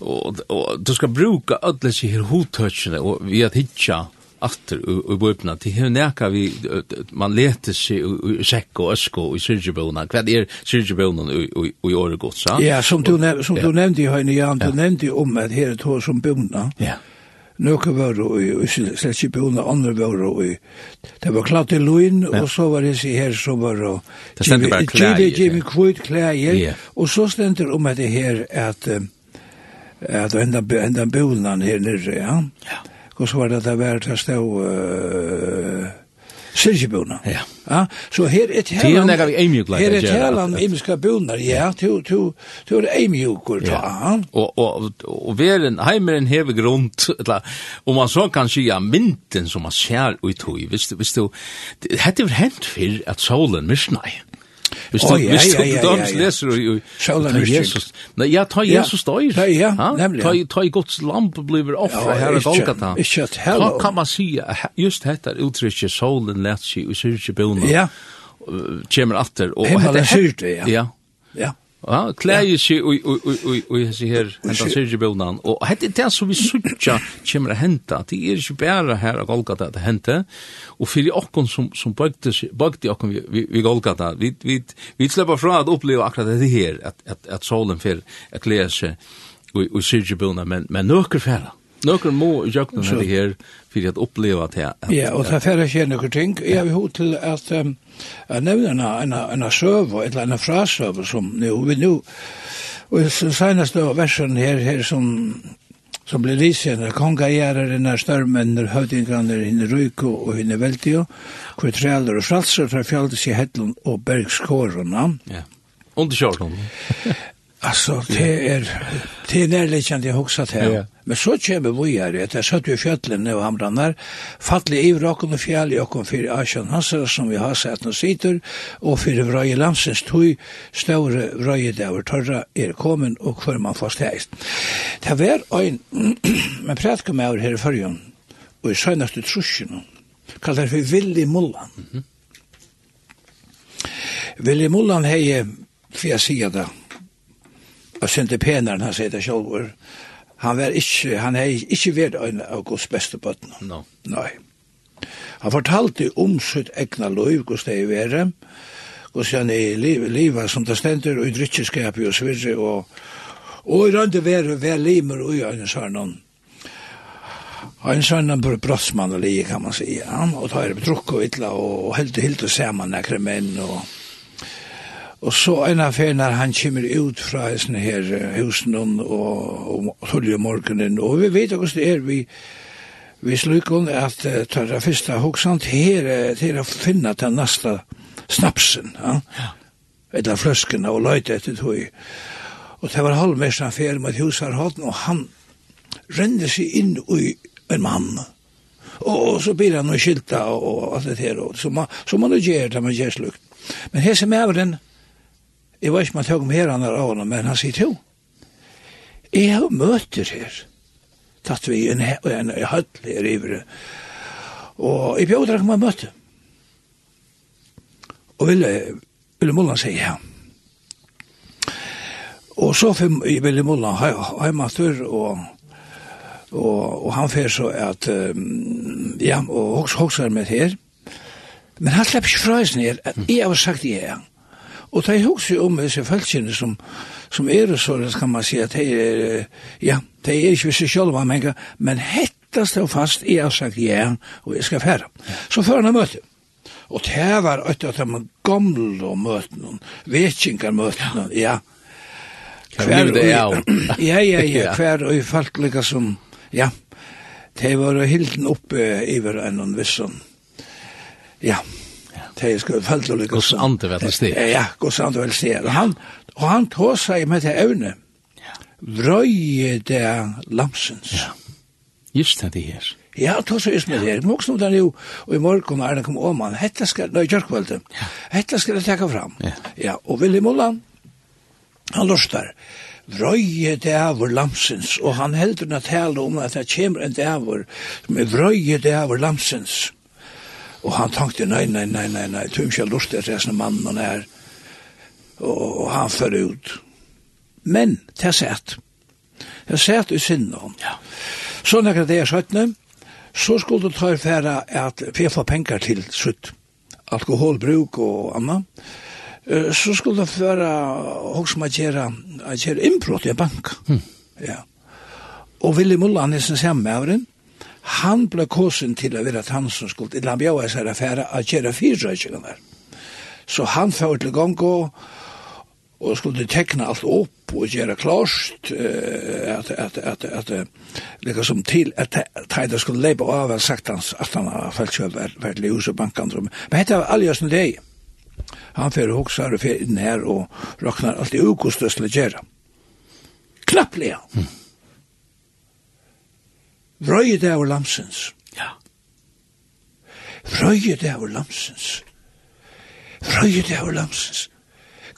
og, og du skal bruka alla sig her hotouchen og vi at hitja, atter og bøpna til her neka vi, man leter seg i sekk og øsko i syrgjebøyna, hva er syrgjebøyna i godt ja? Ja, som du, nev som du nevnte, i høyne Jan, du nevnte om at her er to som bøyna, ja. Nøkke var og i Sletskibjona, andre var og i... Det var klart til loin, og så var det seg her som var og... Det stendte bare klær Jimmy, Kvoit klæger, og så stendte om at det her at... at enda, enda bjona her nere, ja? Ja og så var det det vært det stod uh, Silsjebuna. Ja. Ja, så her er tælan. Tælan er vi eimjukla. Her er tælan imiska bunar, ja, tu, tu, tu er eimjukur, ja. Og, og, og veren, heimeren hever grunt, og man så kan sija mynden som man ser ut i, hvis du, hvis du, hette er hent fyrr at solen myrsnei. Hvis du, hvis du, du dømes leser i... Sjølen er Jesus. Nei, ja, ta Jesus døyr. Ja, ja, nemlig. Ta, ta i Guds lamp blir offra her i Golgata. Ikke et hello. Da kan man si, just dette uttrykket, solen lett seg, og syrkje bøna. Ja. Kjemmer atter. Himmelen syrte, ja. Ja. Ja. Ja, klæði sig og og og og og hesi her henda Sergi Bjónan og hetta er tað sum við søkja kemur henta. Tí er ikki bæra her á Golgata at henta. Og fyrir okkum sum sum bøgti bøgti okkum við við Golgata. Við við við sleppa frá at uppliva akkurat hetta her at at at solen fer at klæði sig og og Sergi Bjónan men men nokkur ferra. Nokkur mo jökna hetta her fyrir at uppliva at Ja, og ta ferra sjá nokkur ting. Ja, við hotel til at Jeg nevner en, en, en søv, eller en frasøv, som nu, vi nu, og så senest av versen her, her som, som blir lysen, risen, konga gjerrer inna størmen, når høvdingraner hinne ryko og hinne veltio, hvor trealer og fralser fra fjaldes i hedlund og bergskårene. Ja, underkjørt noen. Alltså det är det är närliggande jag huxat här. Ja. Men så kommer vi här det är så att vi fjällen nu hamnar falle i rocken och fjäll i kom för Ashan Hansson som vi har sett nu sitter och för Vröje Lamsens tog stora Vröje där och torra är kommen och för man får stäst. Det var en men prat kom över här förrjun och i sönaste trusjen kallar för Willy Mullan. Mm -hmm. Willy Mullan hej för jag säger det og synte penaren, han sier det selv, han var ikke, han er ikke vært en av Guds beste bøtten. No. Nei. Han fortalte om sitt egna liv, hvordan det er være, hvordan han er i livet, livet som det stender, og i drittjeskap og så videre, og, og i rønne være, være limer, og i øyne sa noen. Han sa noen på brottsmann og lige, kan man si, han, og tar det på og ytla, og helt og helt og ser man nekker menn, og Og så en affær når han kommer ut fra sånne her husen og tullig om morgenen, og vi vet hvordan det er vi vi slukker at uh, tar det første hoksant her til å finne den neste snapsen, ja? ja. eller fløsken og løyte etter tog. Og det var halvmesteren affær med hus og han rende seg inn i en mann, og så blir han noe skilta og alt det her, og så man, så man gjør det, man gjør slukt. Men hese er den, Jeg vet ikke om han tøk om her han er av henne, men han sier til. Jeg har møter her. Tatt vi en, en, en høll her i vre. Og jeg bjør dere om jeg møte. Og ville, ville Mullan sier ja. Og så fem i Ville Mullan heimatur og og, og han fer så at um, ja, og hoks hoksar med her. Men han slepp ikke fra seg ned at jeg har sagt ja. Mm Og det er jo også om disse følelsene som, som er så, kan man si at det er, ja, det er ikke visse sjølva, men, men hetta stå fast, jeg har sagt ja, og jeg skal fære. Så før han møte. Og det var et av de gamle møtene, vetkingarmøtene, ja. Hver, ja, ja, ja, hver og folklika som, ja, det var hilden oppe iver enn visson. Ja det skulle følge litt. Gås andre vel sted. Ja, ja, gås andre vel sted. Og han, og han tog seg med det øvne. Vrøye det lamsens. Ja. Just det her. Ja, tog seg just med det her. Men også den jo, og i morgen er det kom om han. Hette skal, nøy, i Kjørkvalde. Hette skal jeg takke fram. Ja. ja og Willy Mullan, han lustar. Vrøye dæver lamsens, og han heldur na tale om at det kommer en dæver som er vrøye dæver lamsens. Og han tenkte, nei, nei, nei, nei, nei, du er ikke lust til resten av mannen her. Og, og han før ut. Men, det er sett. Det er sett i sinne. Ja. Så når det er 17, så skulle du ta i færa at vi får penger til sutt. Alkoholbruk og anna. Så skulle du færa hos som at gjøre, at gjøre innbrott i bank. Ja. Og Willy Mullan er sin samme med Mm han ble kåsen til å være at han som skulle, eller han bjør seg affære, at gjøre fire der. Så han får til gang og, og skulle tekne alt opp og gjøre klarst at, at, at, at, at, liksom til at Teida skulle leipa av og sagt hans at han har falt kjøp vært i huset bankandrum. Men hette var allias en lei. Han fyrir hoksar og fyrir inn her og raknar alt i ukostøst til å gjøre. Knapplega. Mm. Vrøye det er lamsens. Ja. Vrøye det er lamsens. Vrøye det er lamsens.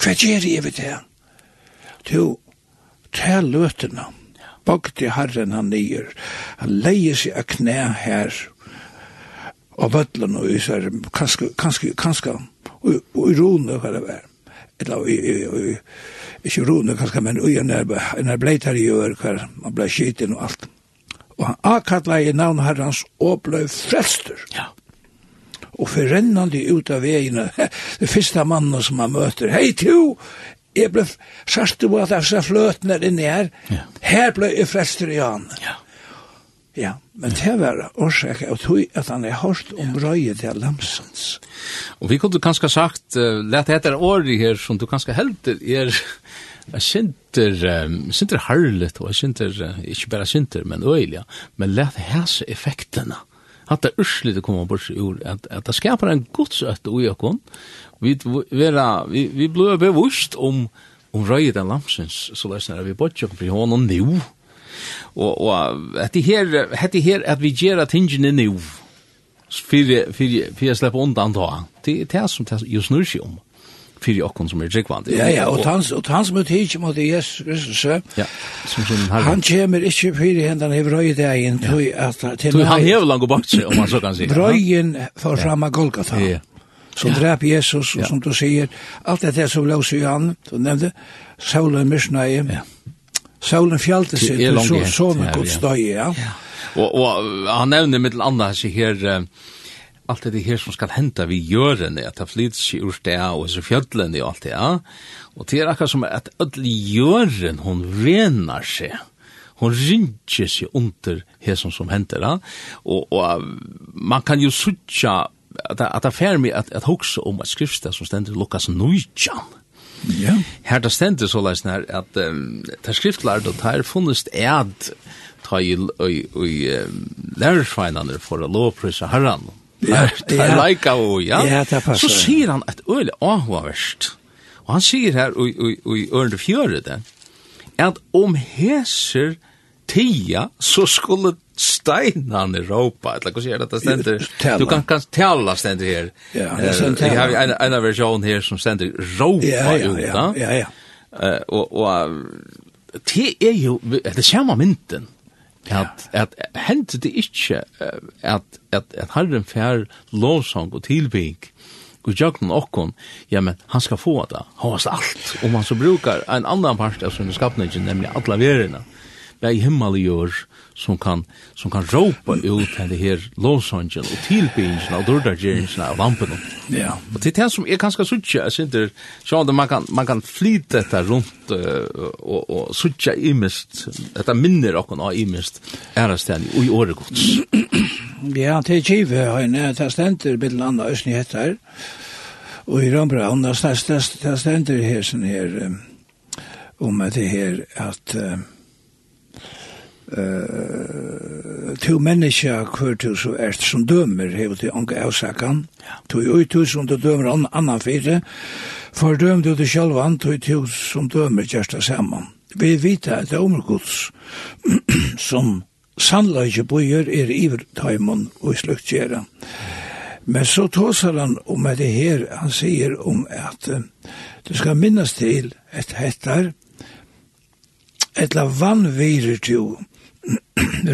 Hva gjør jeg ved det? Du, tæl løtene. Bogte herren han nyer. Han leier seg av knæ her. Og bøtlen og især, kanskje, kanskje, kanskje, og og i rone hva det var. Eller, ikke rone kanskje, men i en er bleit her i år, hver man ble skiten og alt. Mm og han akalla i navn herrans og blei frelster. Ja. Og forrennande ut av vegene, det første mannen som han møter, hei tu, jeg blei sørst på at jeg fløten er inne her, ja. her blei jeg frelster i han. Ja. Ja, men det var årsak av tog at han er hørt om røyet til Lamsens. Og vi kunne kanskje sagt, uh, let etter året her som du kanskje helter, er Jeg synter, um, synter harlet, og jeg synter, uh, ikke bare synter, men øyelig, men let hæse effektene. Hatt det urslit å komme bort ur, at, at det skaper en godsøtt ui okon. Vi, vera, vi, vi blir bevust om, om røyet av lamsens, så løsner vi bort jo på hånden nu. Og, og etter her, etter her, at vi gjør at tingene nu, fyrir, fyrir, fyrir jeg slipper undan da, det er det som det just snur seg om. Mm fyrir okkon som er tryggvand. Ja, ja, og hans, og hans mot hitje mot Jesus Kristus, ja, som, som har han kommer ikke fyrir hendan hev røy degin, tui at... Du han hev lang bort bakse, om man så kan si. Røyen får fram av Golgata, som drep Jesus, og som du sier, alt det som lås i han, du nevnte, saulen Ja. saulen fjallte seg, så sånn gods døy, ja. Og han nevner mittel anna, sier her, allt det her som skal henta vi jørene, at det flyts i ur det og så fjødlene og alt det, ja. Og det er akkurat som at ødelig jøren, hun renar seg. Hon ringer seg under det som som henter, ja. Og, og man kan jo sutja, at, at det fer meg at, at hoksa om et skriftsted som stender Lukas Nujjan. Ja. Her det stender så leisen her, at um, det skriftlærd og det er funnet ed, ta i, i, i, i lærerfeinene for å lovprysa herren, Ja, det er leika og ja. Ja, det er Så sier han et øyelig avhåverst. Og han sier her i ørende fjøret det, at om heser tia, så skulle steinane råpa, eller hva sier det, det stender? Du kan kan tala stender her. Ja, det stender. Jeg har en, en versjon her som stender råpa ja, ja, ut, ja, ja, ja. Uh, og, og det er jo, det er samme mynten, at, at hendte det ikke at at, at herren fær lovsang og tilbygg og jøkken okkon, ja, men han skal få det, han alt, om han så brukar en annan part av sin skapningen, nemlig alla verina, det er himmel i jord, som kan, som kan råpa ut henne her låsangen og tilbyggelsen og dårdagjeringen av lampen. Ja. Og til det som er ganske suttje, jeg synes det, så man kan, man kan flyte dette rundt uh, og, og suttje imest, dette minner dere av imest, er det stedet i året gods. Ja, til kjive har jeg nede bild stenter, bilen andre østene heter, og i Rambran, det stender her, sånn her, om um, det her, at uh, to menneska hver to så erst som dømer hever til anka avsakan to i to som du dømer an, annan fire for døm du til sjalvan to i to som dømer det saman. Vi vita at det omrgods som sannla ikke bojer er ivertaimon og sluktjera men så tåsar han om at det her han sier om at uh, du skal minnas til et hettar etla vann virer til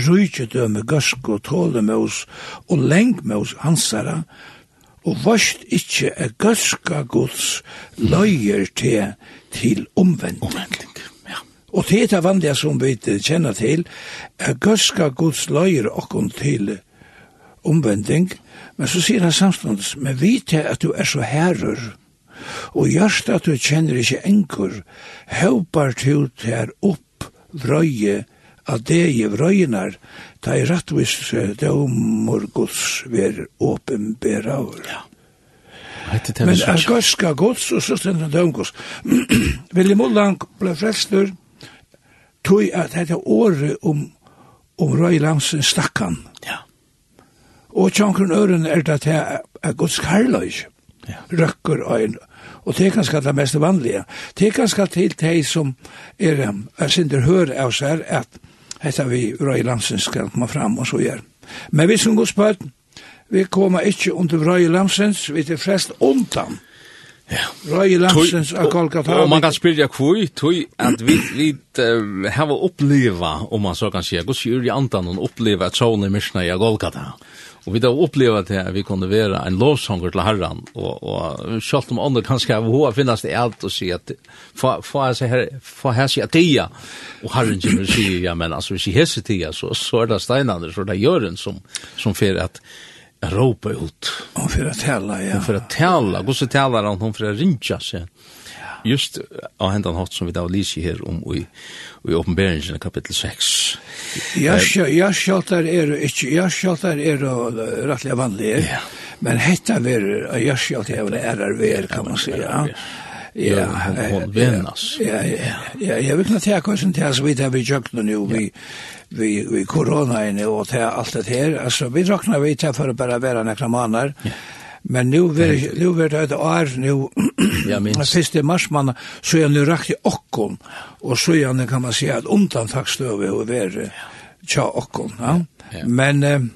rujtjedøme gøsko, tålemøs og lengmøs hansara, og varst ikkje er gøska gods løyer til, til omvending. Omvending, ja. Og det er det vanlige som vi kjenner til, er gøska gods løyer okkon til omvending, men så sier han samståndes, men vite at du er så herrer, og gjørst at du kjenner ikkje enkur, høypar til til opp vrøye at det i vrøynar, ta i rattvis dømur gods ver åpenberaur. Ja. Men er gorska gods, og så stendur dømgods. Vilje Mullang ble frelstur, tog at dette året om, om Røy Lamsen stakkan. Ja. Og tjankren øren er det til er gods karløys. Ja. Røkker øyn. Og det er ganske det mest vanlige. Det er ganske til de som er, er sinder hør av seg at Hetta vi røy landsen skal komme fram og så gjør. Men vi som godspart, vi kommer ikke under røy landsens, vi er flest undan. Ja. Røy landsens av Kolkata. Og man kan spyrja kvui, tui, at vi, vi uh, hava oppleva, om man så kan sier, gos gjør i andan og oppleva at sånne myrsna i Kolkata. Ja Og vi da oppleva til at vi kunne være en lovsanger til herran, og, og selv om andre kanskje av hva finnes det alt å si at få her seg her, få her seg tia, og herren kommer og sier, ja, men altså hvis jeg hese tia, så, så er det steinande, så er det gjøren som, som fer at ropa ut. Og for å tala, ja. Hon fyrir at tala, gos tala, hon fyrir at rinja seg just av hendan hatt som vi da lyser her om i, i åpenberingen kapitel 6. Jarskjaltar er ikke, jarskjaltar er rettelig vanlig, ja. men hetta ver, jarskjaltar er ærar ver, kan man säga. Ja, hon vennas. Ja, ja, ja, jeg vil ikke ta kursen til oss vidt her vi jøkna nu, vi, vi, vi korona inne og til alt det her, altså vi rakna vi til for å bare være nekra manar, ja Men nu ver nu ver det år nu. Ja men sista marsmanna så er nu rakt i okkon och så är kan man säga att undantagstöv och ver tja okkon, ja. Men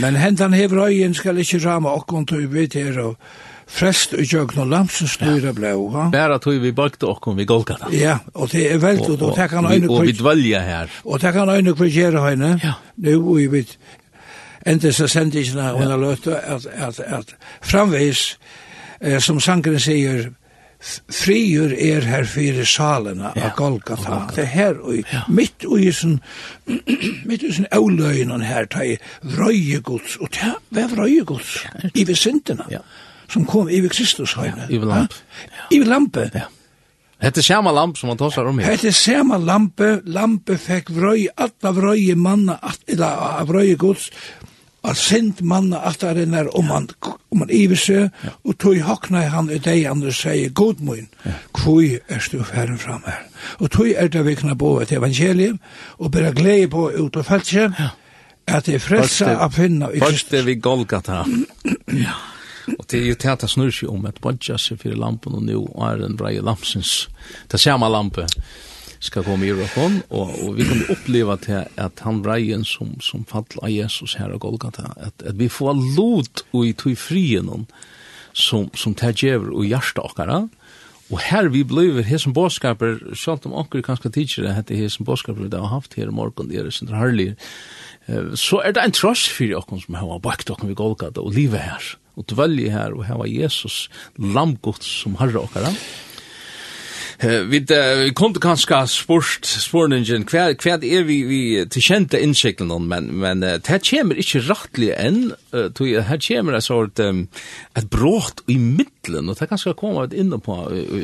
men hentan hebröjen ska inte rama okkon till vet er och Frest og jøgn og lamsen styrer ble, ja Bæra tog vi bakte okkom vi golgata. Ja, og det er veldig, og, og, og, og, og vi dvalja her. Og det kan øyne hver gjere høyne, ja. nu og vi endte seg sendingene og en løte at, at, at framvis, eh, som sangren sier, frigjør er her fyrir salena ja, av Golgata. Det er her, og ja. mitt og i sånn, mitt og i sånn avløgnen her, ta i vrøyegods, og ta, hva er vrøyegods I vesintene, ja. som kom i Kristus høyne. Ja, i lamp. Ja. I lampe. Ja. Hette sama lamp som man tossar om her. Hette sama lampe, lampe fekk vrøy, alla av vrøy manna, alt av vrøy gods, at sint manna aftaren er om han, om han iver seg, og tog hokna han i deg andre sier, god mun, kvui er stu færen fram her. Og tog er det vi kna bo et evangelium, og bera glede på ut og feltje, at det er frelsa a finna i Kristus. Først er vi Golgata. ja. Og det er jo teata snursi om at bodja seg fyrir lampen og nu er en brei lamsens, det samme lampe, ska komma i rocken och och vi kommer uppleva till att han brejen som som fall av Jesus här och Golgata att att vi får lot och i tog frien som som tar över och hjärta och Och här vi blev här som boskaper, självt om åker kanske tidigare, det hette här som boskaper vi har haft här i morgon, det är sin härlig. Så är det en tross för åker som har bakt åker vi Golgata och livet här, och dvälje här och här var Jesus, lammgott som herre åker vi vi kom til kanskje sport sporningen hva er vi vi til kjente innsikten men men det kommer ikke rettelig enn to her kommer det sort et brått i midten og det kan skal komme ut inne på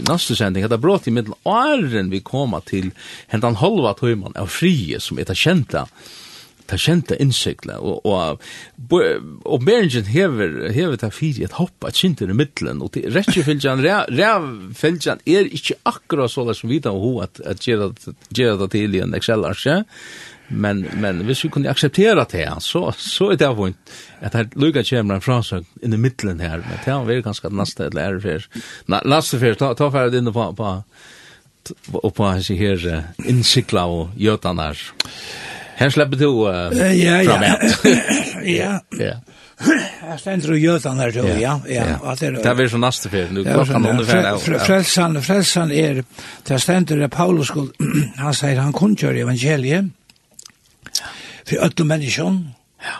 neste sending. At det brått i midten åren vi kommer til hentan halva timen av frie som er kjente ta kjente innsikla, og, og, og Beringen hever, hever ta fire et hopp at kjente i middelen, og rettjefylgjan, rævfylgjan er ikke akkurat så som vi da ho at, at gjøre det til i en Excel-arsje, men, men hvis vi kunne akseptera det, så, så er det vondt at her lukka kjemra en frasøk inn i middelen her, men det er ganske neste eller er ærefer, neste fer, ta, ta ferdig inn på, på, på, på, på, på, på, på, på, på, på, på, på, Her slipper du ja, fram ja. ja. Ja. Jeg stender og gjør den her, ja. ja, Det er vel så næste fyr, nu klokken underferd. Frelsan, frelsan er, det stender det Paulus, han sier han kunngjør evangeliet, for alle mennesker, ja.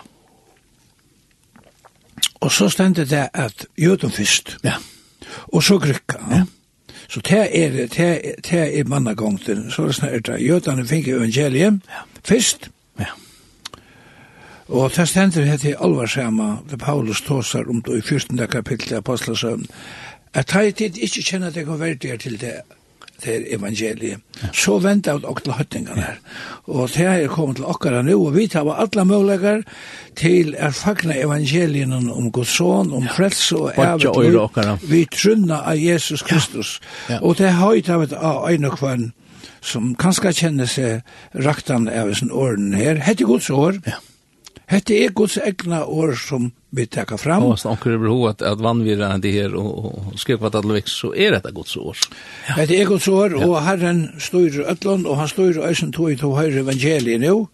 og så stender det at jøden først, ja. og så grykka, ja. Så det er, det, det er mannagongten, så er det snart, jødene fikk evangeliet, ja. først, ja. og det stender her til alvarsama, det Paulus tåsar om det i 14. kapitlet av Apostelsøvn, at jeg tid ikke kjenner at jeg kan være til det, til evangeliet. Ja. Så venter jeg også til høttingene her. Og det er kommet til okkara nå, og vi tar alle muligheter til å fagna evangelien om Guds son, om ja. frelse og ævet. Vi trunner av Jesus Kristus. Ja. Ja. Og det høyt av et av øyne kvann som kanskje kjenner seg raktan av sin åren her. Hette Guds år. Ja Hette er Guds egna år som vi tekka fram. Og snakker over ho at, at vannvira det her og, og skrikvat veks, så er dette Guds år. Ja. Hette er Guds år, og Herren styrer ötlån, og han styrer Øysen tog i to høyre evangeliet nå.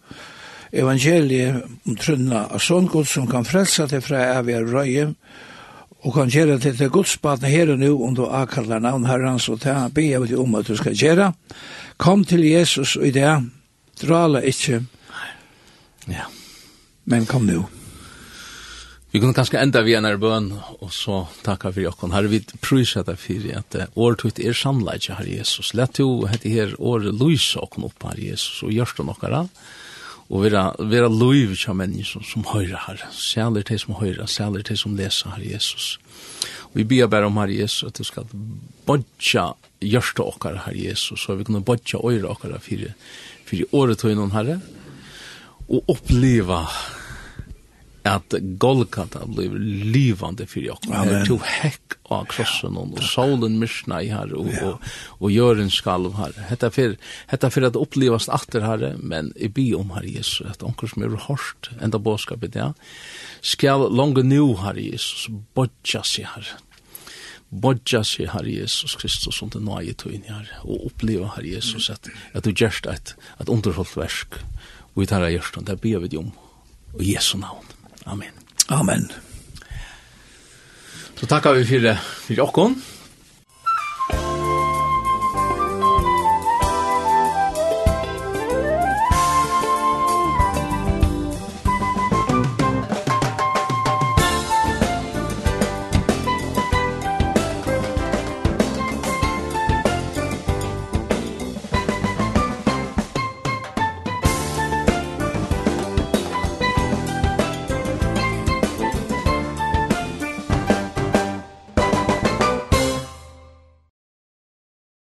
Evangeliet om trunna av sånn Guds som kan frelsa til fra evige røye, og kan gjøre det til godsbaten her og nå, om du akkallar navn herrens, og ta be jeg vet om at du skal gjøre. Kom til Jesus i det, drala ikke. Ja. Men kom nu. Vi kunne kanskje enda vi en bøn, og så takka for jokken. Herre, vi prøyser deg for at året tog er samleidje, Herre Jesus. Lett jo hette her året lyse okken opp, Herre Jesus, og gjørst det nokkara. Og vera, vera loiv kja mennesker som høyre, Herre. Særlig til som høyre, særlig til som leser, Herre Jesus. Og vi ber bare om, Herre Jesus, at du skal bodja gjørst det okkara, Herre Jesus, så vi kunne bodja øyre okkara for, for året tog noen, Herre. Herre og oppleva at Golgata blir livande för jag. Jag to hekk av krossen och solen myrsna i her och, och, og, gör en skalv här. Hetta för, hetta för att upplevas atter här, men i bi om her Jesus, att onkur som er hårst enda båskapet, ja, Skal långa nu her Jesus, bodja seg her. bodja seg her Jesus Kristus under nøye tøyne her, og oppleva her Jesus at, at du gjerst et, et underholdt versk, Og tar av hjørsten, det ber vi det om. Og Jesu navn. Amen. Amen. Så takkar vi för för oss.